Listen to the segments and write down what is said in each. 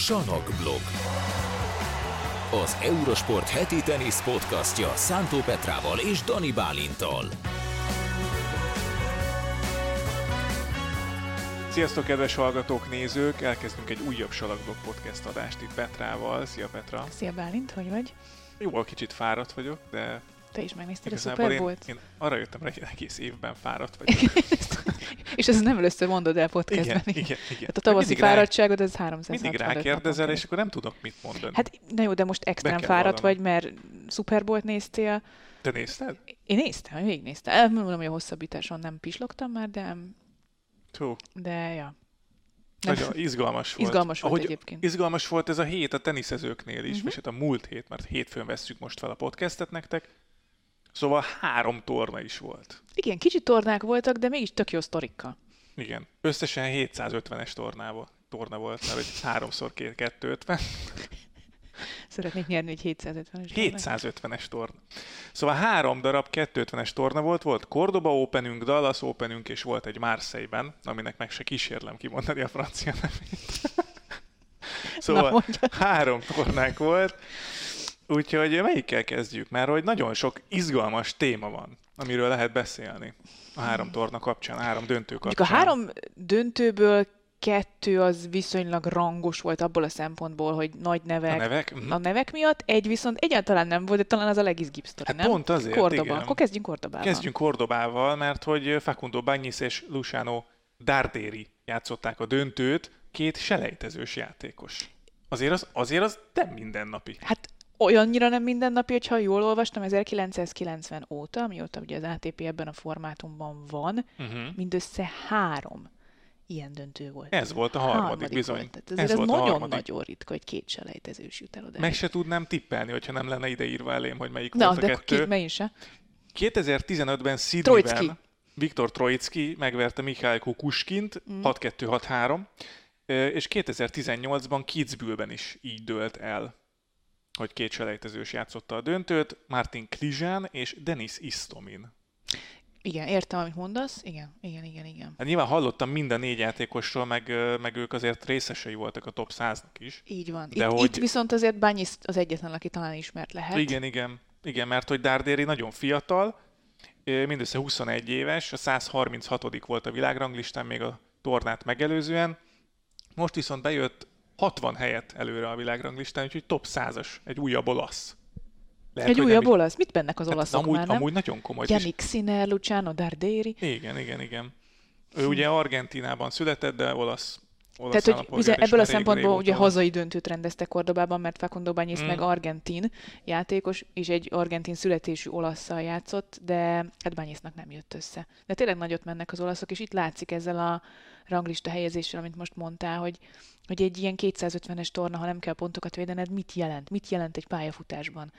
Sanokblog. Az Eurosport heti tenisz podcastja Szántó Petrával és Dani Bálintal. Sziasztok, kedves hallgatók, nézők! Elkezdünk egy újabb Salakblog podcast adást itt Petrával. Szia Petra! Szia Bálint, hogy vagy? Jó, kicsit fáradt vagyok, de Te is megnézted a Super én, Bowl-t? én arra jöttem rá, hogy egész évben fáradt vagyok. És ez nem először mondod el podcastben. igen, igen, igen. Hát a tavaszi Mindig fáradtságod, ez 300 Mindig rákérdezel, és akkor nem tudok mit mondani. Hát, na jó, de most kell fáradt vagy, mert Super Bowl-t néztél. Te nézted? Én néztem, végignéztem. El- Mondom, hogy a hosszabbításon nem pislogtam már, de, Hú, de ja. Nem. nagyon izgalmas volt. Izgalmas volt Ahogy egyébként. Izgalmas volt ez a hét a teniszezőknél is, Mhm. és hát a múlt hét, mert hétfőn vesszük most fel a podcastet nektek. Szóval három torna is volt. Igen, kicsi tornák voltak, de mégis tök jó sztorikkal. Igen. Összesen 750-es tornával, torna volt, mert hogy háromszor két 250. Szeretnék nyerni egy 750-es. 750-es torna. Szóval három darab 250-es torna volt, volt Cordoba Openünk, Dallas Openünk, és volt egy Marseille-ben, aminek meg se kísérlem kimondani a francia nevét. szóval mondja. három tornánk volt, úgyhogy melyikkel kezdjük? Mert hogy nagyon sok izgalmas téma van, amiről lehet beszélni a három torna kapcsán, a három döntő kapcsán. Mondjuk a három döntőből kettő az viszonylag rangos volt abból a szempontból, hogy nagy nevek, a nevek? Mhm. a nevek miatt, egy viszont egyáltalán nem volt, de talán az a legizgibb sztori, Hát nem? pont azért, Kordoba. igen. Akkor kezdjünk Kordobával. Kezdjünk Kordobával, mert hogy Facundo Bagnis és Luciano Darderi játszották a döntőt, két selejtezős játékos. Azért az, azért az nem mindennapi. Hát olyannyira nem mindennapi, hogyha jól olvastam, 1990 óta, mióta ugye az ATP ebben a formátumban van, Uh-huh. mindössze három ilyen döntő volt. Ez volt a harmadik, bizony. Volt. Tehát Ez ez, volt harmadik. nagyon-nagyon ritka, hogy két selejtezős jut el oda. Meg se tudnám tippelni, hogyha nem lenne ideírva elém, hogy melyik Na, volt a de kettő. ki, melyik se? 2015-ben Sydneyben. Viktor Trojcki megverte Mikhail Kukuskint Mm. 6-2, 6-3, ö, és 2018-ban Kitzbühelben is így dőlt el, hogy két selejtezős játszotta a döntőt, Martin Klizsán és Denis Istomin. Igen, értem, amit mondasz. Igen, igen, igen, igen. Hát nyilván hallottam mind a négy játékosról, meg, meg ők azért részesei voltak a top 100-nak is. Így van. De itt, hogy- itt viszont azért Bányis az egyetlen, aki talán ismert lehet. Igen, igen. Igen, mert hogy Dardéri nagyon fiatal, mindössze 21 éves, a 136 volt a világranglistán még a tornát megelőzően. Most viszont bejött 60 helyet előre a világranglistán, úgyhogy top 100-as, egy újabb olasz. Lehet, Egy újabb nem olasz? Mit bennek az olaszok amúgy, már, nem? amúgy nagyon komoly. Yannick Sinner, Luciano Darderi. igen, igen, igen. Ő ugye Argentinában született, de olasz. Olasz Tehát, hogy ugye ebből a szempontból ugye hazai döntőt rendeztek Kordobában, mert Facundo Banyis Mm. meg argentin játékos, és egy argentin születésű olasszal játszott, de hát Banyisnak nem jött össze. De tényleg nagyot mennek az olaszok, és itt látszik ezzel a ranglista helyezéssel, amit most mondtál, hogy, hogy egy ilyen 250-es torna, ha nem kell pontokat védened, mit jelent? Mit jelent egy pályafutásban?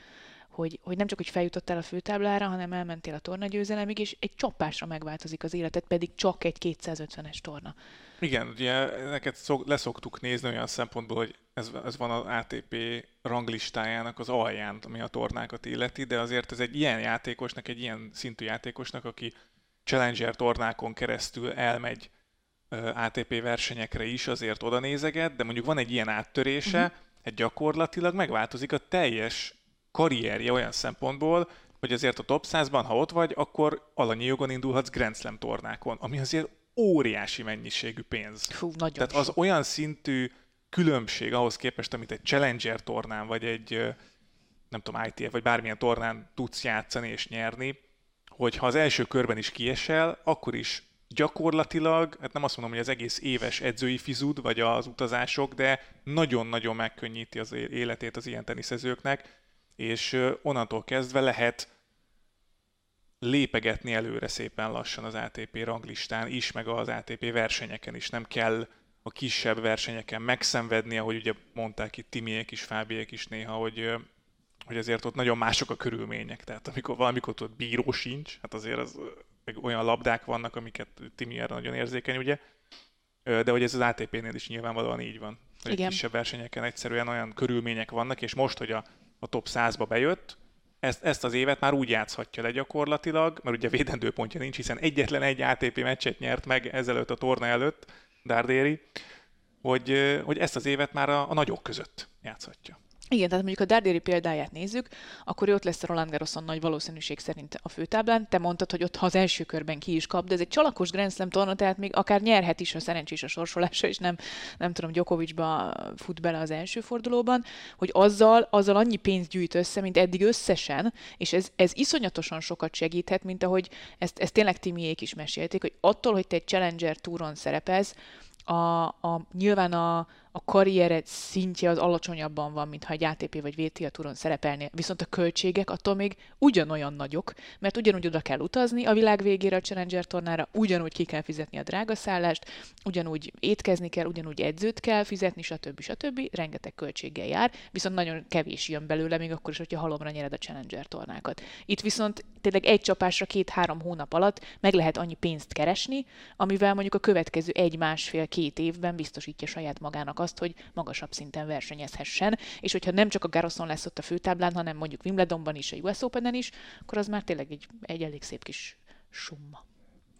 Hogy, hogy nem csak, hogy feljutottál a főtáblára, hanem elmentél a tornagyőzelemig, és egy csapásra megváltozik az életed, pedig csak egy 250-es torna. Igen, ugye neked szok, leszoktuk nézni olyan szempontból, hogy ez, ez van az ATP ranglistájának az alján, ami a tornákat illeti, de azért ez egy ilyen játékosnak, egy ilyen szintű játékosnak, aki Challenger tornákon keresztül elmegy ATP versenyekre is, azért oda nézeget, de mondjuk van egy ilyen áttörése, uh-huh. egy gyakorlatilag megváltozik a teljes karrierje olyan szempontból, hogy azért a top 100-ban, ha ott vagy, akkor alanyi jogon indulhatsz Grand Slam tornákon, ami azért óriási mennyiségű pénz. Fú, nagyon Tehát az olyan szintű különbség ahhoz képest, amit egy Challenger tornán, vagy egy nem tudom, ITF, vagy bármilyen tornán tudsz játszani és nyerni, hogy ha az első körben is kiesel, akkor is gyakorlatilag, hát nem azt mondom, hogy az egész éves edzői fizud, vagy az utazások, de nagyon-nagyon megkönnyíti az életét az ilyen teniszezőknek, és onnantól kezdve lehet lépegetni előre szépen lassan az ATP ranglistán is, meg az ATP versenyeken is. Nem kell a kisebb versenyeken megszenvedni, ahogy ugye mondták itt Timiek is, Fábiek is néha, hogy, hogy azért ott nagyon mások a körülmények. Tehát amikor valamikor ott bíró sincs, hát azért az, olyan labdák vannak, amiket Timi erre nagyon érzékeny, ugye. De hogy ez az ATP-nél is nyilvánvalóan így van. Hogy Igen. kisebb versenyeken egyszerűen olyan körülmények vannak, és most, hogy a, a top 100-ba bejött, ezt, ezt az évet már úgy játszhatja le gyakorlatilag, mert ugye védendő pontja nincs, hiszen egyetlen egy ATP meccset nyert meg ezelőtt a torna előtt, Dardéri, hogy, hogy ezt az évet már a, a nagyok között játszhatja. Igen, tehát mondjuk a Dardéri példáját nézzük, akkor ott lesz a Roland Garroson nagy valószínűség szerint a főtáblán. Te mondtad, hogy ott ha az első körben ki is kap, de ez egy csalakos Grand Slam torna, tehát még akár nyerhet is a szerencsés a sorsolása, és nem, nem tudom, Djokovicba fut bele az első fordulóban, hogy azzal, azzal annyi pénzt gyűjt össze, mint eddig összesen, és ez, ez iszonyatosan sokat segíthet, mint ahogy ezt, ezt tényleg Timiék is mesélték, hogy attól, hogy te egy Challenger túron szerepelsz, a, a, nyilván a, a karriered szintje az alacsonyabban van, mint ha egy ATP vagy VTA túron szerepelnél, viszont a költségek attól még ugyanolyan nagyok, mert ugyanúgy oda kell utazni a világ végére a Challenger tornára, ugyanúgy ki kell fizetni a drága szállást, ugyanúgy étkezni kell, ugyanúgy edzőt kell fizetni, stb. stb. Rengeteg költséggel jár, viszont nagyon kevés jön belőle, még akkor is, hogyha halomra nyered a Challenger tornákat. Itt viszont tényleg egy csapásra két-három hónap alatt meg lehet annyi pénzt keresni, amivel mondjuk a következő egy-másfél-két évben biztosítja saját magának azt, hogy magasabb szinten versenyezhessen, és hogyha nem csak a Garoszon lesz ott a főtáblán, hanem mondjuk Wimbledonban is, a US Open-en is, akkor az már tényleg egy, egy elég szép kis summa.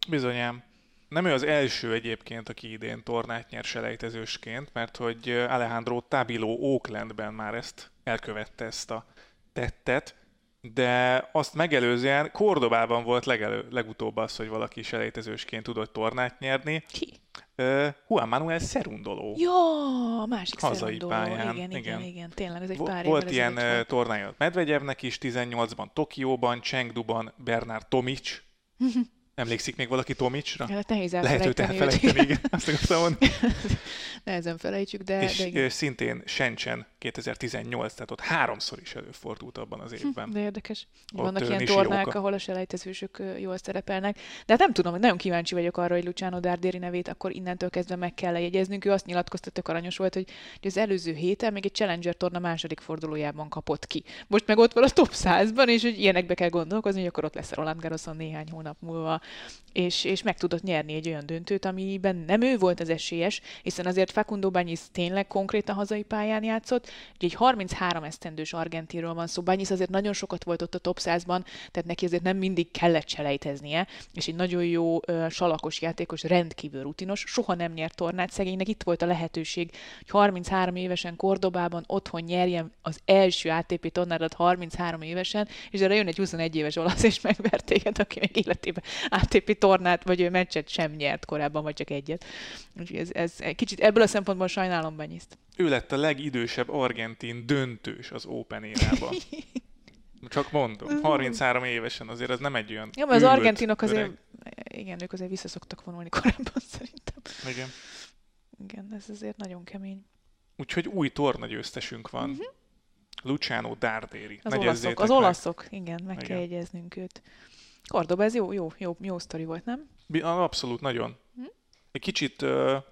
Bizonyám. Nem ő az első egyébként, aki idén tornát nyer selejtezősként, mert hogy Alejandro Tabilo Oaklandben már ezt elkövette ezt a tettet, de azt megelőzően Kordobában volt legelő, legutóbb az, hogy valaki selejtezősként tudott tornát nyerni. Ki? Uh, Juan Manuel Szerundoló. Ja, a másik Hazai pályán, Igen, igen, igen, igen, tényleg, ez egy pár Volt ilyen uh, tornája Medvegyevnek is, 18-ban Tokióban, Chengduban Bernard Tomic. Emlékszik még valaki Tomicsra? Hát nehéz Lehet őt elfelejteni. elfelejteni, igen. Azt akartam mondani. Nehezen felejtjük, de, És de igen. szintén Shenzhen 2018, tehát ott háromszor is előfordult abban az évben. De érdekes. Ott, Vannak ilyen Nishioka. tornák, ahol a selejtezősök jól szerepelnek. De hát nem tudom, nagyon kíváncsi vagyok arra, hogy Luciano Dardéri nevét akkor innentől kezdve meg kell jegyeznünk. Ő azt nyilatkozta, tök aranyos volt, hogy, hogy az előző héten még egy Challenger torna második fordulójában kapott ki. Most meg ott van a top 100-ban, és hogy ilyenekbe kell gondolkozni, hogy akkor ott lesz a Roland Garroson néhány hónap múlva, és, és meg tudott nyerni egy olyan döntőt, amiben nem ő volt az esélyes, hiszen azért Facundo Bagnis tényleg konkrétan hazai pályán játszott, ugye egy 33 esztendős argentinról van szó, Bagnis azért nagyon sokat volt ott a top 100-ban, tehát neki azért nem mindig kellett selejteznie, és egy nagyon jó salakos játékos, rendkívül rutinos, soha nem nyert tornát, szegénynek itt volt a lehetőség, hogy 33 évesen Kordobában otthon nyerjen az első ATP tornádat 33 évesen, és erre jön egy 21 éves olasz, és megvert téged, aki még életében ATP tornát, vagy ő meccset sem nyert korábban, vagy csak egyet. Úgyhogy ez, ez kicsit ebből a szempontból sajnálom Banyiszt. Ő lett a legidősebb argentin döntős az Open érában. Csak mondom, 33 évesen azért ez nem egy olyan Ja, mert az argentinok azért, öreg. igen, ők azért visszaszoktak vonulni korábban szerintem. Igen. Igen, ez azért nagyon kemény. Úgyhogy új tornagyőztesünk van. Mhm. Luciano Dardéri. Az olaszok, az meg. olaszok, igen, meg Igen. kell jegyeznünk őt. Kordoba, ez jó, jó, jó, jó sztori volt, nem? Abszolút, nagyon. Hm? Egy kicsit, hát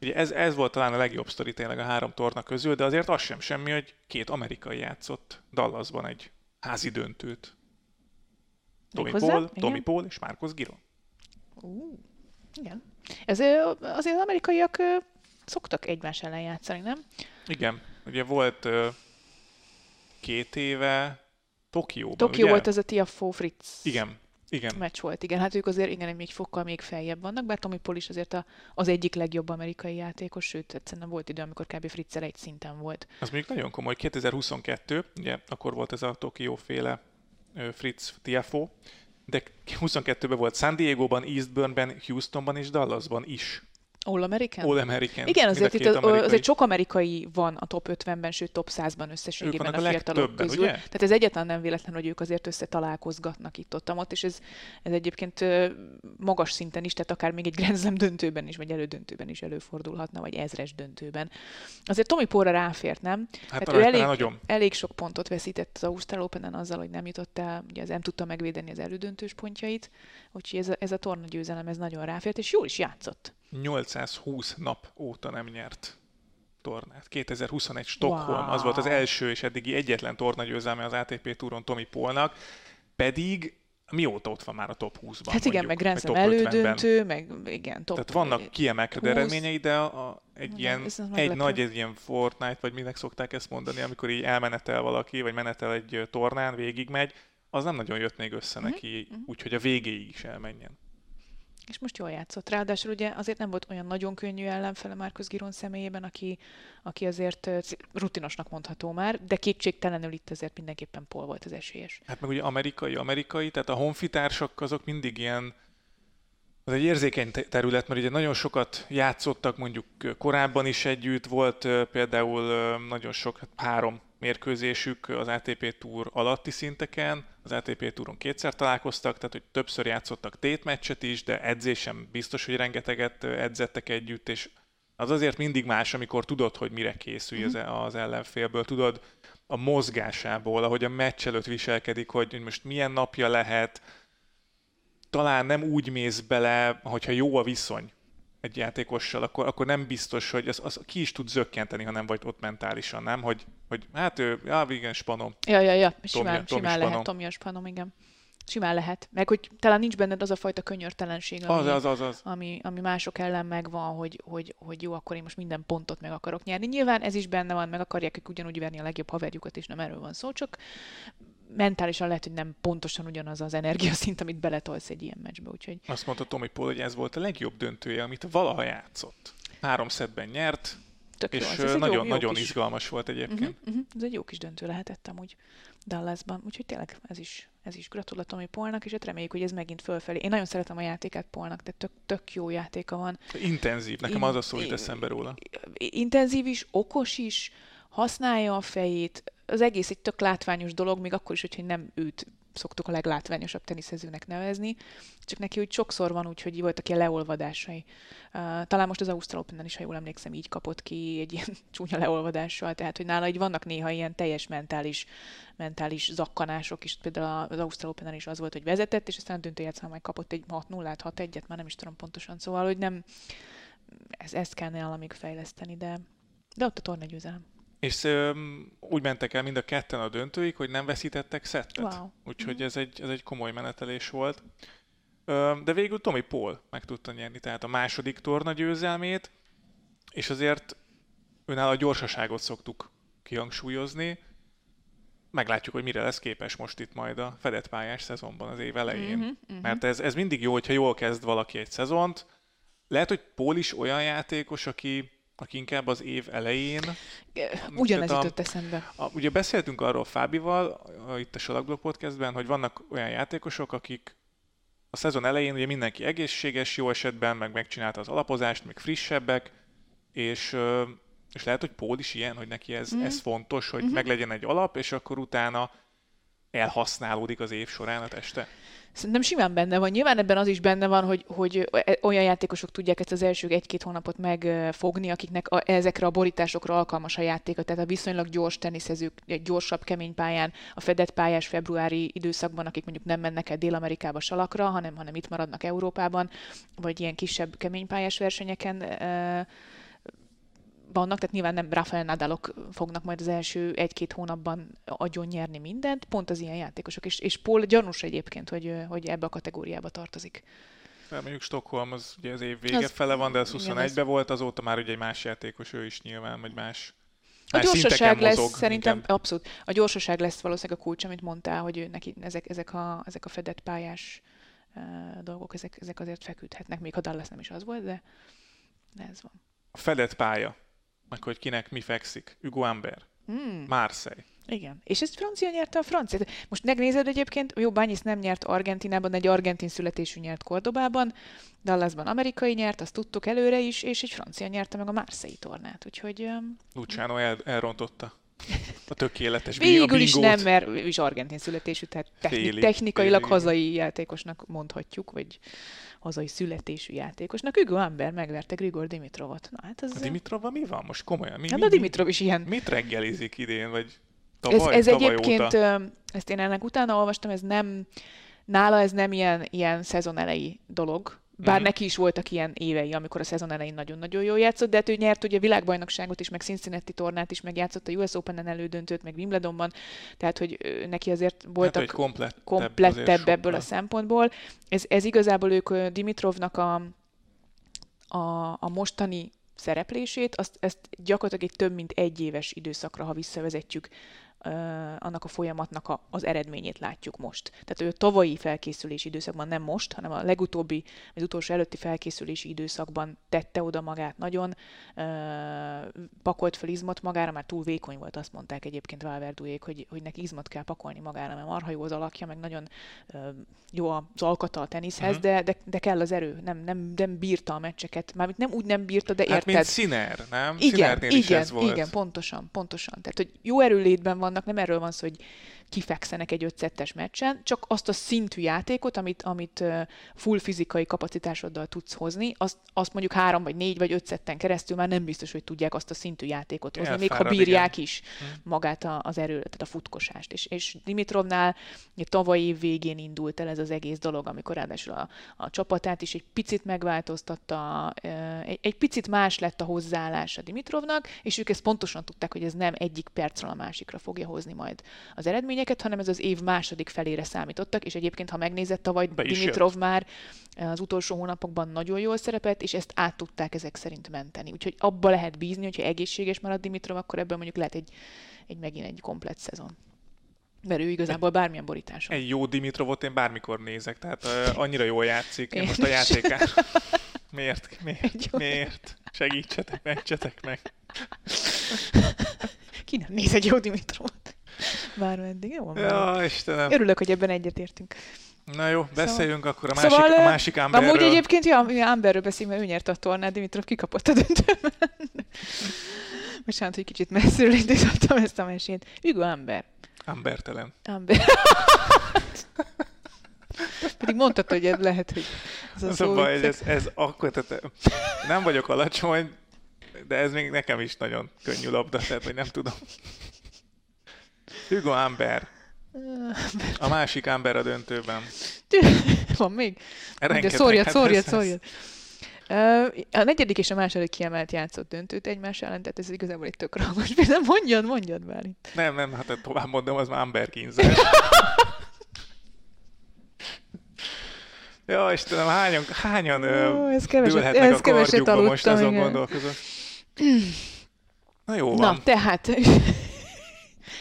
ugye ez, ez volt talán a legjobb sztori tényleg a három torna közül, de azért az sem semmi, hogy két amerikai játszott Dallasban egy házi döntőt. Tommy Méghozzá? Paul, Igen. Tommy Paul és Marcos Giron. Ú, igen. Ez azért az amerikaiak szoktak egymás ellen játszani, nem? Igen, ugye volt két éve Tokióban, Tokió ugye? volt az a Tiafó Fritz Igen, igen. meccs volt, igen. Hát ők azért igen, egy fokkal még feljebb vannak, bár Tommy Paul is azért a, az egyik legjobb amerikai játékos, sőt, egyszerűen volt idő, amikor kb. Fritzel egy szinten volt. Az mondjuk nagyon komoly. 2022, ugye akkor volt ez a Tokió féle ö, Fritz Tiafo, de 22-ben volt San Diego-ban, Eastburnben, Houstonban és Dallasban is. All American? All American. Igen, azért itt az, amerikai. azért sok amerikai van a top 50-ben, sőt top 100-ban összességében vannak a a fiatalok közül. ugye? Tehát ez egyáltalán nem véletlen, hogy ők azért összetalálkozgatnak itt ott, ott és ez, ez egyébként magas szinten is, tehát akár még egy Grand Slam döntőben is, vagy elődöntőben is előfordulhatna, vagy ezres döntőben. Azért Tommy Paulra ráfért, nem? Hát Tehát ő elég, nagyon. elég sok pontot veszített az Ausztrál Open-en azzal, hogy nem jutott el, ugye ez nem tudta megvédeni az elődöntős pontjait, úgyhogy ez a, ez a torna győzelem ez nagyon ráfért, és jól is játszott. 820 nap óta nem nyert tornát. 2021 Stockholm, Wow. az volt az első és eddigi egyetlen tornagyőzelme az ATP túron Tommy Polnak, pedig mióta ott van már a top 20-ban? Hát igen, mondjuk, meg Grand vagy Slam top 50-ben. elődöntő, meg igen, top. Tehát vannak kiemelkedő 20. eredményei, de a, a, egy Nem, ilyen, ez az egy nagy, egy ilyen Fortnite, vagy minek szokták ezt mondani, amikor így elmenetel valaki, vagy menetel egy tornán, végigmegy, az nem nagyon jött még össze Mhm, neki, úgyhogy a végéig is elmenjen. És most jól játszott. Ráadásul ugye azért nem volt olyan nagyon könnyű ellenfele Márkusz Giron személyében, aki, aki azért rutinosnak mondható már, de kétségtelenül itt azért mindenképpen Paul volt az esélyes. Hát meg ugye amerikai, amerikai, tehát a honfitársak azok mindig ilyen az egy érzékeny terület, mert ugye nagyon sokat játszottak mondjuk korábban is együtt, volt például nagyon sok, hát három mérkőzésük az ATP Tour alatti szinteken, az ATP Touron kétszer találkoztak, tehát hogy többször játszottak tétmeccset is, de edzésem biztos, hogy rengeteget edzettek együtt, és az azért mindig más, amikor tudod, hogy mire készülj az, mhm. az ellenfélből, tudod a mozgásából, ahogy a meccs előtt viselkedik, hogy most milyen napja lehet, talán nem úgy mész bele, hogyha jó a viszony egy játékossal, akkor, akkor nem biztos, hogy az, az ki is tud zökkenteni, ha nem vagy ott mentálisan, nem? Hogy, hogy hát ő, já, igen, spanom. Ja, ja, ja, simán, Tomja, simán spanom. lehet Tomja spanom, igen. Simán lehet. Meg hogy talán nincs benned az a fajta könyörtelenség, ami, az, az, az, az. Ami, ami mások ellen megvan, hogy, hogy, hogy jó, akkor én most minden pontot meg akarok nyerni. Nyilván ez is benne van, meg akarják ők ugyanúgy verni a legjobb haverjukat, és nem erről van szó, csak mentálisan lehet, hogy nem pontosan ugyanaz az energiaszint, amit beletolsz egy ilyen meccsbe. Úgyhogy... Azt mondta Tomi Paul, hogy ez volt a legjobb döntője, amit valaha játszott. Három szedben nyert, Tök és ez nagyon, kis... izgalmas volt egyébként. Uh-huh, uh-huh. Ez egy jó kis döntő lehetett amúgy Dallasban. Úgyhogy tényleg ez is, ez is gratulatom Tomi Polnak, és hát reméljük, hogy ez megint fölfelé. Én nagyon szeretem a játékát Polnak, de tök, tök jó játéka van. Intenzív, nekem In, az a szó jut eszembe róla. Intenzív is, okos is, használja a fejét, az egész egy tök látványos dolog, még akkor is, hogyha nem őt szoktuk a leglátványosabb teniszezőnek nevezni, csak neki úgy sokszor van úgy, hogy voltak ilyen leolvadásai. Talán most az Ausztral open is, ha jól emlékszem, így kapott ki egy ilyen csúnya leolvadással, tehát hogy nála így vannak néha ilyen teljes mentális, mentális zakkanások is, például az Ausztral open is az volt, hogy vezetett, és aztán a döntőjátszán meg kapott egy 6-0-át, 6-1-et, már nem is tudom pontosan, szóval, hogy nem, ez, ezt kellene valamik fejleszteni, de, de ott a torna győzelem. És um, úgy mentek el mind a ketten a döntőig, hogy nem veszítettek szettet. Wow. Úgyhogy mm. ez, egy, ez egy komoly menetelés volt. Um, de végül Tommy Paul meg tudta nyerni, tehát a második torna győzelmét, és azért önáll a gyorsaságot szoktuk kihangsúlyozni. Meglátjuk, hogy mire lesz képes most itt majd a fedett pályás szezonban az év elején. Mm-hmm, mm-hmm. Mert ez, ez mindig jó, hogyha jól kezd valaki egy szezont. Lehet, hogy Paul is olyan játékos, aki aki inkább az év elején. Ugyanez jutott eszembe. A, ugye beszéltünk arról Fábival itt a Salakblog podcastben, hogy vannak olyan játékosok, akik a szezon elején ugye mindenki egészséges, jó esetben, meg megcsinálta az alapozást, még frissebbek, és, és lehet, hogy Pól is ilyen, hogy neki ez, mm. ez fontos, hogy mm-hmm. meglegyen egy alap, és akkor utána elhasználódik az év során a teste. Szerintem simán benne van. Nyilván ebben az is benne van, hogy, hogy e, olyan játékosok tudják ezt az első egy-két hónapot megfogni, akiknek a, ezekre a borításokra alkalmas a játéka. Tehát a viszonylag gyors teniszezők, egy gyorsabb, kemény pályán, a fedett pályás februári időszakban, akik mondjuk nem mennek el Dél-Amerikába salakra, hanem, hanem itt maradnak Európában, vagy ilyen kisebb, kemény pályás versenyeken vannak, tehát nyilván nem Rafael Nadalok fognak majd az első egy-két hónapban agyon nyerni mindent, pont az ilyen játékosok, és, és Paul gyanús egyébként, hogy, hogy ebbe a kategóriába tartozik. De mondjuk Stockholm az ugye az év vége az, fele van, de az 21-ben volt, azóta már ugye egy más játékos ő is nyilván, vagy más a gyorsaság lesz, mozog, szerintem inkább. abszolút. A gyorsaság lesz valószínűleg a kulcs, amit mondtál, hogy neki ezek, ezek, a, ezek a fedett pályás uh, dolgok, ezek, ezek azért feküdhetnek, még ha Dallas nem is az volt, de, de ez van. A fedett pálya meg hogy kinek mi fekszik. Hugo Amber, hmm. Marseille. Igen. És ezt francia nyerte a francia. Most megnézed egyébként, jó, Bányis nem nyert Argentinában, egy argentin születésű nyert Kordobában, Dallasban amerikai nyert, azt tudtuk előre is, és egy francia nyerte meg a Marseille tornát, úgyhogy... Um... Luciano el, elrontotta a tökéletes Végül is nem, mert ő is argentin születésű, tehát techni- technikailag félig. hazai játékosnak mondhatjuk, vagy hazai születésű játékosnak. Hugo Amber megverte Grigor Dimitrovot. Na, hát ez... A Dimitrova mi van most komolyan? Mi, hát mi, a Dimitrov is ilyen. Mit reggelizik idén, vagy tavaly, ez, ez tavaly egyébként, óta? ezt én ennek utána olvastam, ez nem, nála ez nem ilyen, ilyen szezon elejé dolog, bár mm-hmm. neki is voltak ilyen évei, amikor a szezon elején nagyon-nagyon jól játszott, de hát ő nyert ugye a világbajnokságot is, meg Cincinnati tornát is, megjátszott a US Open-en elődöntőt, meg Wimbledonban, tehát hogy neki azért voltak hát, komplettebb, komplettebb ebből a szempontból. Ez, ez igazából ők Dimitrovnak a, a, a mostani szereplését, azt, ezt gyakorlatilag egy több mint egy éves időszakra, ha visszavezetjük, annak a folyamatnak a, az eredményét látjuk most. Tehát ő tavalyi felkészülési időszakban, nem most, hanem a legutóbbi, az utolsó előtti felkészülési időszakban tette oda magát nagyon, pakolt fel izmot magára, már túl vékony volt, azt mondták egyébként Valverdújék, hogy, hogy neki izmot kell pakolni magára, mert marha jó az alakja, meg nagyon jó az alkata a teniszhez, uh-huh. de, de, de, kell az erő, nem, nem, nem bírta a meccseket, mármint nem úgy nem bírta, de érted. Hát mint Sziner, nem? Igen, igen, is ez volt. igen, pontosan, pontosan. Tehát, hogy jó erőlétben vannak, nem erről van szó, hogy kifekszenek egy ötszettes meccsen, csak azt a szintű játékot, amit, amit full fizikai kapacitásoddal tudsz hozni, azt, azt mondjuk három vagy négy vagy öt szetten keresztül már nem biztos, hogy tudják azt a szintű játékot hozni, Elfárad, még ha bírják igen. is hm. magát a, az erő, tehát a futkosást. És, és Dimitrovnál tavaly év végén indult el ez az egész dolog, amikor ráadásul a, a csapatát is egy picit megváltoztatta, egy, egy picit más lett a hozzáállás a Dimitrovnak, és ők ezt pontosan tudták, hogy ez nem egyik percről a másikra fogja hozni majd az eredmény eredményeket, hanem ez az év második felére számítottak, és egyébként, ha megnézett tavaly Dimitrov jött. már az utolsó hónapokban nagyon jól szerepelt, és ezt át tudták ezek szerint menteni. Úgyhogy abba lehet bízni, hogyha egészséges marad Dimitrov, akkor ebből mondjuk lehet egy, egy megint egy komplet szezon. Mert ő igazából bármilyen borításon. Egy jó Dimitrovot én bármikor nézek, tehát uh, annyira jól játszik. Én, én most a játékán. Miért? Miért? Miért? Segítsetek, mentsetek meg. Ki nem néz egy jó Dimitrovot? Bármeddig, jó? Ja, Istenem. Örülök, hogy ebben egyetértünk. Na jó, beszéljünk szóval... akkor a másik, szóval, a másik Amberről. Amúgy egyébként, ja, Amberről beszélünk, mert ő nyert a tornát, Dimitrov kikapott a döntőben. Bocsánat, hogy kicsit messziről indítottam ezt a mesét. Ügo Amber. Ambertelen. Amber. Pedig mondtad, hogy ez lehet, hogy ez a, az a baj, ez, ez akkor, tehát nem vagyok alacsony, de ez még nekem is nagyon könnyű labda, tehát hogy nem tudom. Hugo Amber. A másik Amber a döntőben. Van még? De szórjad, hát szórjad, szórjad. A negyedik és a második kiemelt játszott döntőt egymás ellen, tehát ez igazából egy tök rangos például. Mondjad, mondjad már itt. Nem, nem, hát tovább mondom, az már Amber kínzás. Ja, Istenem, hányan, hányan Ó, ez keveset, ez a keveset aludtam, most, azon gondolkozom. Na jó van. Na, tehát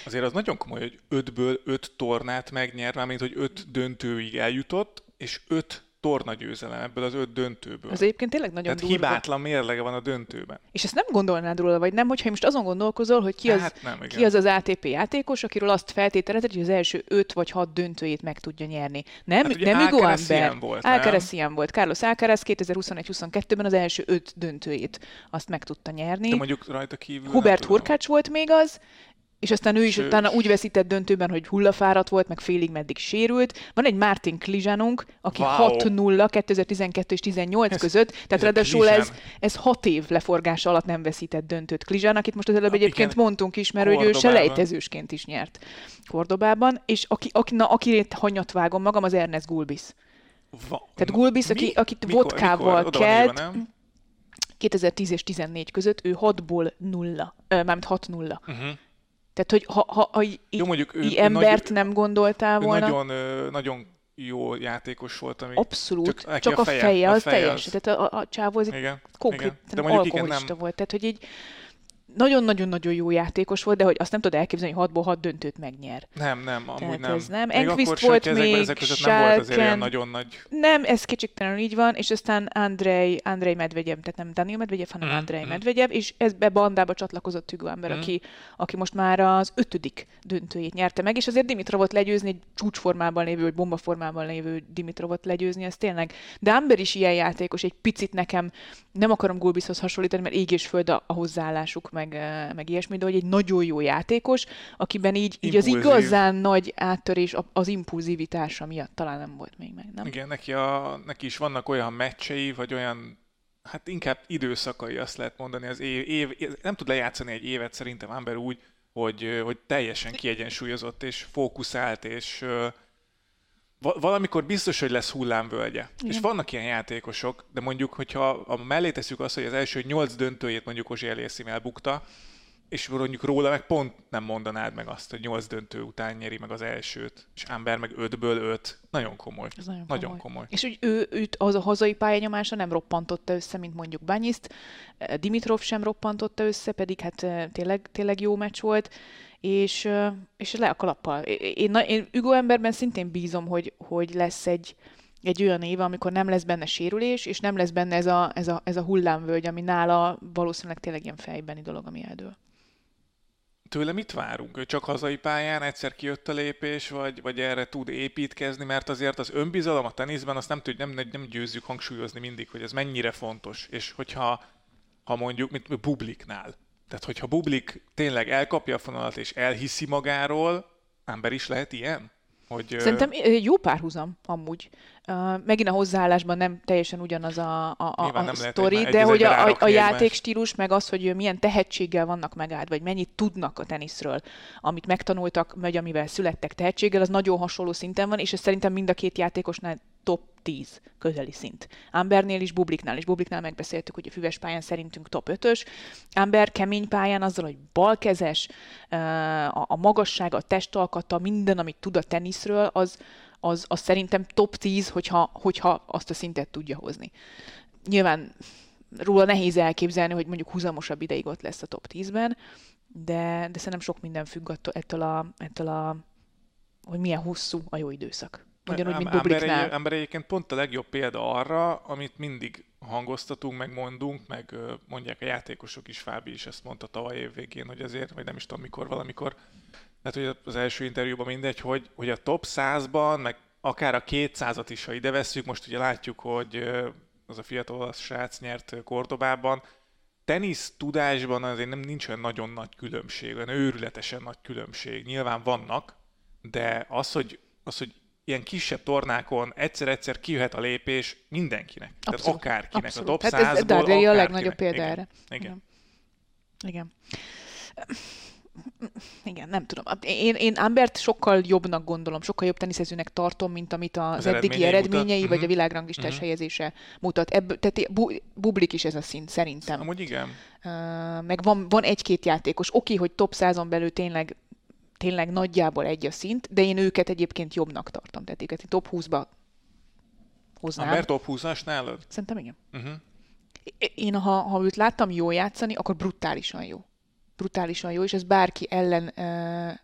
Azért az nagyon komoly, hogy ötből öt tornát megnyer, mármint hogy öt döntőig eljutott, és öt torna győzelem ebből az öt döntőből. Az egyébként tényleg nagyon Tehát durva. hibátlan mérlege van a döntőben. És ezt nem gondolnád róla, vagy nem, hogyha most azon gondolkozol, hogy ki az, hát nem, ki az az ATP játékos, akiről azt feltételezed, hogy az első öt vagy hat döntőjét meg tudja nyerni. Nem, hát nem Hugo Amber. Volt, Alcaraz ilyen volt. Carlos Alcaraz 2021-22-ben az első öt döntőjét azt meg tudta nyerni. De mondjuk rajta kívül Hubert Hurkács volt még az, és aztán ő is Sőt. utána úgy veszített döntőben, hogy hullafáradt volt, meg félig meddig sérült. Van egy Martin Klizsánunk, aki wow. 6-0 2012 és 18 ez, között, tehát ez ráadásul ez, ez 6 év leforgása alatt nem veszített döntőt Klizsán, akit most az előbb egyébként igen, mondtunk is, mert hogy ő selejtezősként is nyert Kordobában, és aki, aki, na, akit hanyat vágom magam, az Ernest Gulbis. Va, Tehát Gulbis, aki, akit mikor, vodkával mikor? kelt, 2010 és 14 között ő 6-ból 0, mármint 6-0. Uh-huh. Tehát, hogy ha, ha, ha Jó, mondjuk ő, embert nagy, nem gondoltál volna... Nagyon, nagyon jó játékos volt, ami Abszolút, csak, csak a feje, a feje az, a feje teljes. Az... Tehát a, a csávó az igen, konkrét igen. De alkoholista igen, nem... volt. Tehát, hogy így nagyon-nagyon-nagyon jó játékos volt, de hogy azt nem tudod elképzelni, hogy 6-ból 6 döntőt megnyer. Nem, nem, amúgy Tehát nem. Ez nem. Enquist volt még, ezek, ezek között nem volt azért olyan nagyon nagy... Nem, ez kicsiktelenül így van, és aztán Andrei, Andrei Medvegyev, tehát nem Daniel Medvegyev, hanem mm, Andrei mm. Medvegyev, és ezbe bandába csatlakozott Hugo Ember, mm. aki, aki most már az ötödik döntőjét nyerte meg, és azért Dimitrovot legyőzni, egy csúcsformában lévő, vagy bombaformában lévő Dimitrovot legyőzni, ez tényleg. De Amber is ilyen játékos, egy picit nekem, nem akarom Gulbishoz hasonlítani, mert ég és föld a, a hozzáállásuk, meg, meg ilyesmi, de hogy egy nagyon jó játékos, akiben így, így az igazán nagy áttörés az impulzivitása miatt talán nem volt még meg, nem? Igen, neki, a, neki is vannak olyan meccsei, vagy olyan hát inkább időszakai, azt lehet mondani, az év, év nem tud lejátszani egy évet szerintem ember úgy, hogy, hogy teljesen kiegyensúlyozott, és fókuszált, és valamikor biztos, hogy lesz hullámvölgye. Igen. És vannak ilyen játékosok, de mondjuk, hogyha a mellé tesszük azt, hogy az első nyolc döntőjét mondjuk Ozsi Eliasszim elbukta, és mondjuk róla meg pont nem mondanád meg azt, hogy nyolc döntő után nyeri meg az elsőt, és Amber meg ötből öt. Nagyon komoly. Ez nagyon, nagyon komoly. komoly. És úgy ő, őt az a hazai pályányomása nem roppantotta össze, mint mondjuk Banyiszt. Dimitrov sem roppantotta össze, pedig hát tényleg, tényleg jó meccs volt és, és le a kalappal. Én, én, Ügo emberben szintén bízom, hogy, hogy lesz egy, egy olyan év, amikor nem lesz benne sérülés, és nem lesz benne ez a, ez a, ez a hullámvölgy, ami nála valószínűleg tényleg ilyen fejbeni dolog, ami eldől. Tőle mit várunk? Ő csak hazai pályán egyszer kijött a lépés, vagy, vagy erre tud építkezni, mert azért az önbizalom a teniszben azt nem, tud, nem, nem győzzük hangsúlyozni mindig, hogy ez mennyire fontos, és hogyha ha mondjuk, mint Bubliknál, tehát hogyha Bublik tényleg elkapja a fonalat és elhiszi magáról, ember is lehet ilyen? Hogy, Szerintem jó párhuzam amúgy. Uh, megint a hozzáállásban nem teljesen ugyanaz a, a, a, a sztori, de hogy a, a, a játékstílus, meg az, hogy milyen tehetséggel vannak megáld, vagy mennyit tudnak a teniszről, amit megtanultak, vagy amivel születtek tehetséggel, az nagyon hasonló szinten van, és ez szerintem mind a két játékosnál top 10 közeli szint. Ambernél is, Bubliknál is. Bubliknál megbeszéltük, hogy a füves pályán szerintünk top 5-ös. Amber kemény pályán azzal, hogy balkezes, a magassága, a testalkata, minden, amit tud a teniszről, az, az, az szerintem top 10, hogyha, hogyha azt a szintet tudja hozni. Nyilván róla nehéz elképzelni, hogy mondjuk húzamosabb ideig ott lesz a top 10-ben, de, de szerintem sok minden függ attól, ettől, a, ettől a, hogy milyen hosszú a jó időszak. Ugyanúgy, mint Bubliknál. Ember, ember egyébként pont a legjobb példa arra, amit mindig hangoztatunk, meg mondunk, meg mondják a játékosok is, Fábi is ezt mondta tavaly év végén, hogy azért, vagy nem is tudom mikor, valamikor, tehát hogy az első interjúban mindegy, hogy, hogy a top 100-ban, meg akár a 200-at is, ha ide vesszük, most ugye látjuk, hogy az a fiatal srác nyert Kordobában, tenisz tudásban azért nem nincs olyan nagyon nagy különbség, olyan őrületesen nagy különbség. Nyilván vannak, de az, hogy, az, hogy ilyen kisebb tornákon egyszer-egyszer kijöhet a lépés mindenkinek. Abszolút. Tehát akárkinek. Abszolút. A top hát ez, a legnagyobb példa Igen. erre. Igen. Igen. Igen, nem tudom. Én, én Ambert sokkal jobbnak gondolom, sokkal jobb teniszezőnek tartom, mint amit az, az eddigi eredményei, mutat. vagy a mhm. világranglistás uh-huh. helyezése mutat. Ebből, tehát bu, bublik is ez a szint, szerintem. Amúgy igen. Uh, meg van, van egy-két játékos. Oké, okay, hogy top százon belül tényleg tényleg nagyjából egy a szint, de én őket egyébként jobbnak tartom. Tehát őket top 20-ba hoznám. Amber top 20-as nálad? Szerintem igen. Uh-huh. Én, ha, ha őt láttam jól játszani, akkor brutálisan jó. Brutálisan jó, és ez bárki ellen,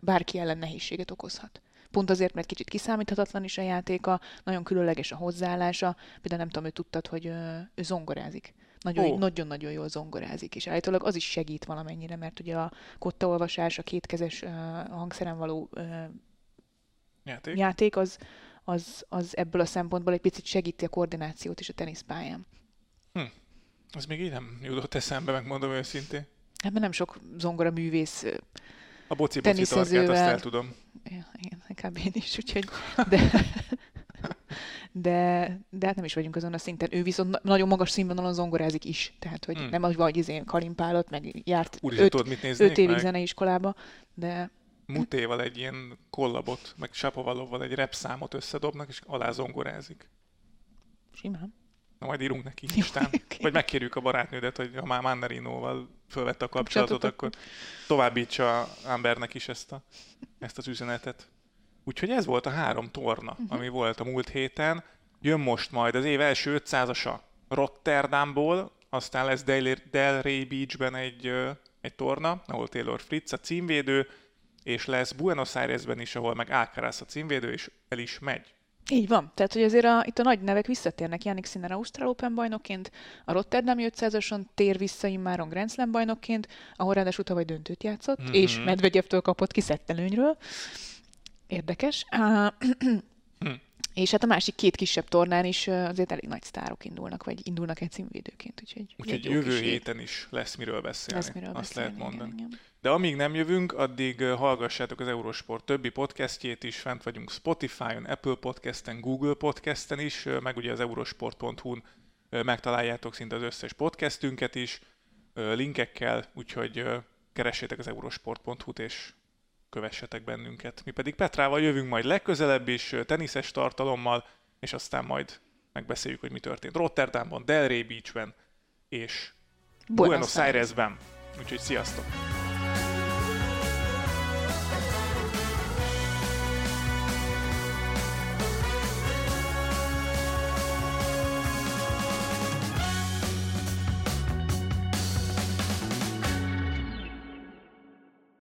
bárki ellen nehézséget okozhat. Pont azért, mert kicsit kiszámíthatatlan is a játéka, nagyon különleges a hozzáállása. Például nem tudom, hogy tudtad, hogy ő zongorázik. Nagyon, nagyon-nagyon jól zongorázik, és állítólag az is segít valamennyire, mert ugye a kottaolvasás, a kétkezes uh, hangszeren való uh, játék, játék az, az, az ebből a szempontból egy picit segíti a koordinációt is a teniszpályán. Hm. Az még így nem jutott eszembe, megmondom őszintén. Ebben nem sok zongora művész a boci boci azt el tudom. Ja, igen, inkább én is, úgyhogy... De, de, de hát nem is vagyunk azon a szinten. Ő viszont nagyon magas színvonalon zongorázik is. Tehát, hogy hmm. nem az vagy izén kalimpálott, meg járt Úr, öt, tudod, mit öt évig zeneiskolába, de... Mutéval egy ilyen kollabot, meg Sapovalovval egy repszámot összedobnak, és alá zongorázik. Simán. Na, majd írunk neki Instán. okay. Vagy megkérjük a barátnődet, hogy ha már Mandarinóval fölvette a kapcsolatot, akkor továbbítsa Ambernek is ezt, a, ezt az üzenetet. Úgyhogy ez volt a három torna, uh-huh. ami volt a múlt héten. Jön most majd az év első 500-asa Rotterdamból, aztán lesz Del, Delray Beachben egy, egy torna, ahol Taylor Fritz a címvédő, és lesz Buenos Airesben is, ahol meg Alcaraz a címvédő, és el is megy. Így van. Tehát, hogy azért a, itt a nagy nevek visszatérnek. Jannik Sinner Ausztrál Open bajnokként, a Rotterdami 500-ason tér vissza immáron Grand Slam bajnokként, ahol ráadásul tavaly döntőt játszott, mm-hmm. és Medvegyevtől kapott kiszettelőnyről. Érdekes. És hát a másik két kisebb tornán is azért elég nagy sztárok indulnak, vagy indulnak egy címvédőként. Úgyhogy, úgyhogy jövő héten is lesz miről beszélni. Lesz miről azt beszélni, lehet mondani. Igen, igen. De amíg nem jövünk, addig hallgassátok az Eurosport többi podcastjét is, fent vagyunk Spotify-on, Apple Podcasten, Google Podcasten is, meg ugye az eurosport.hu-n megtaláljátok szinte az összes podcastünket is, linkekkel, úgyhogy keressétek az eurosport.hu-t, és kövessetek bennünket. Mi pedig Petrával jövünk majd legközelebb is teniszes tartalommal, és aztán majd megbeszéljük, hogy mi történt Rotterdamban, Delray Beachben és Buenos, Buenos Airesben. Úgyhogy sziasztok!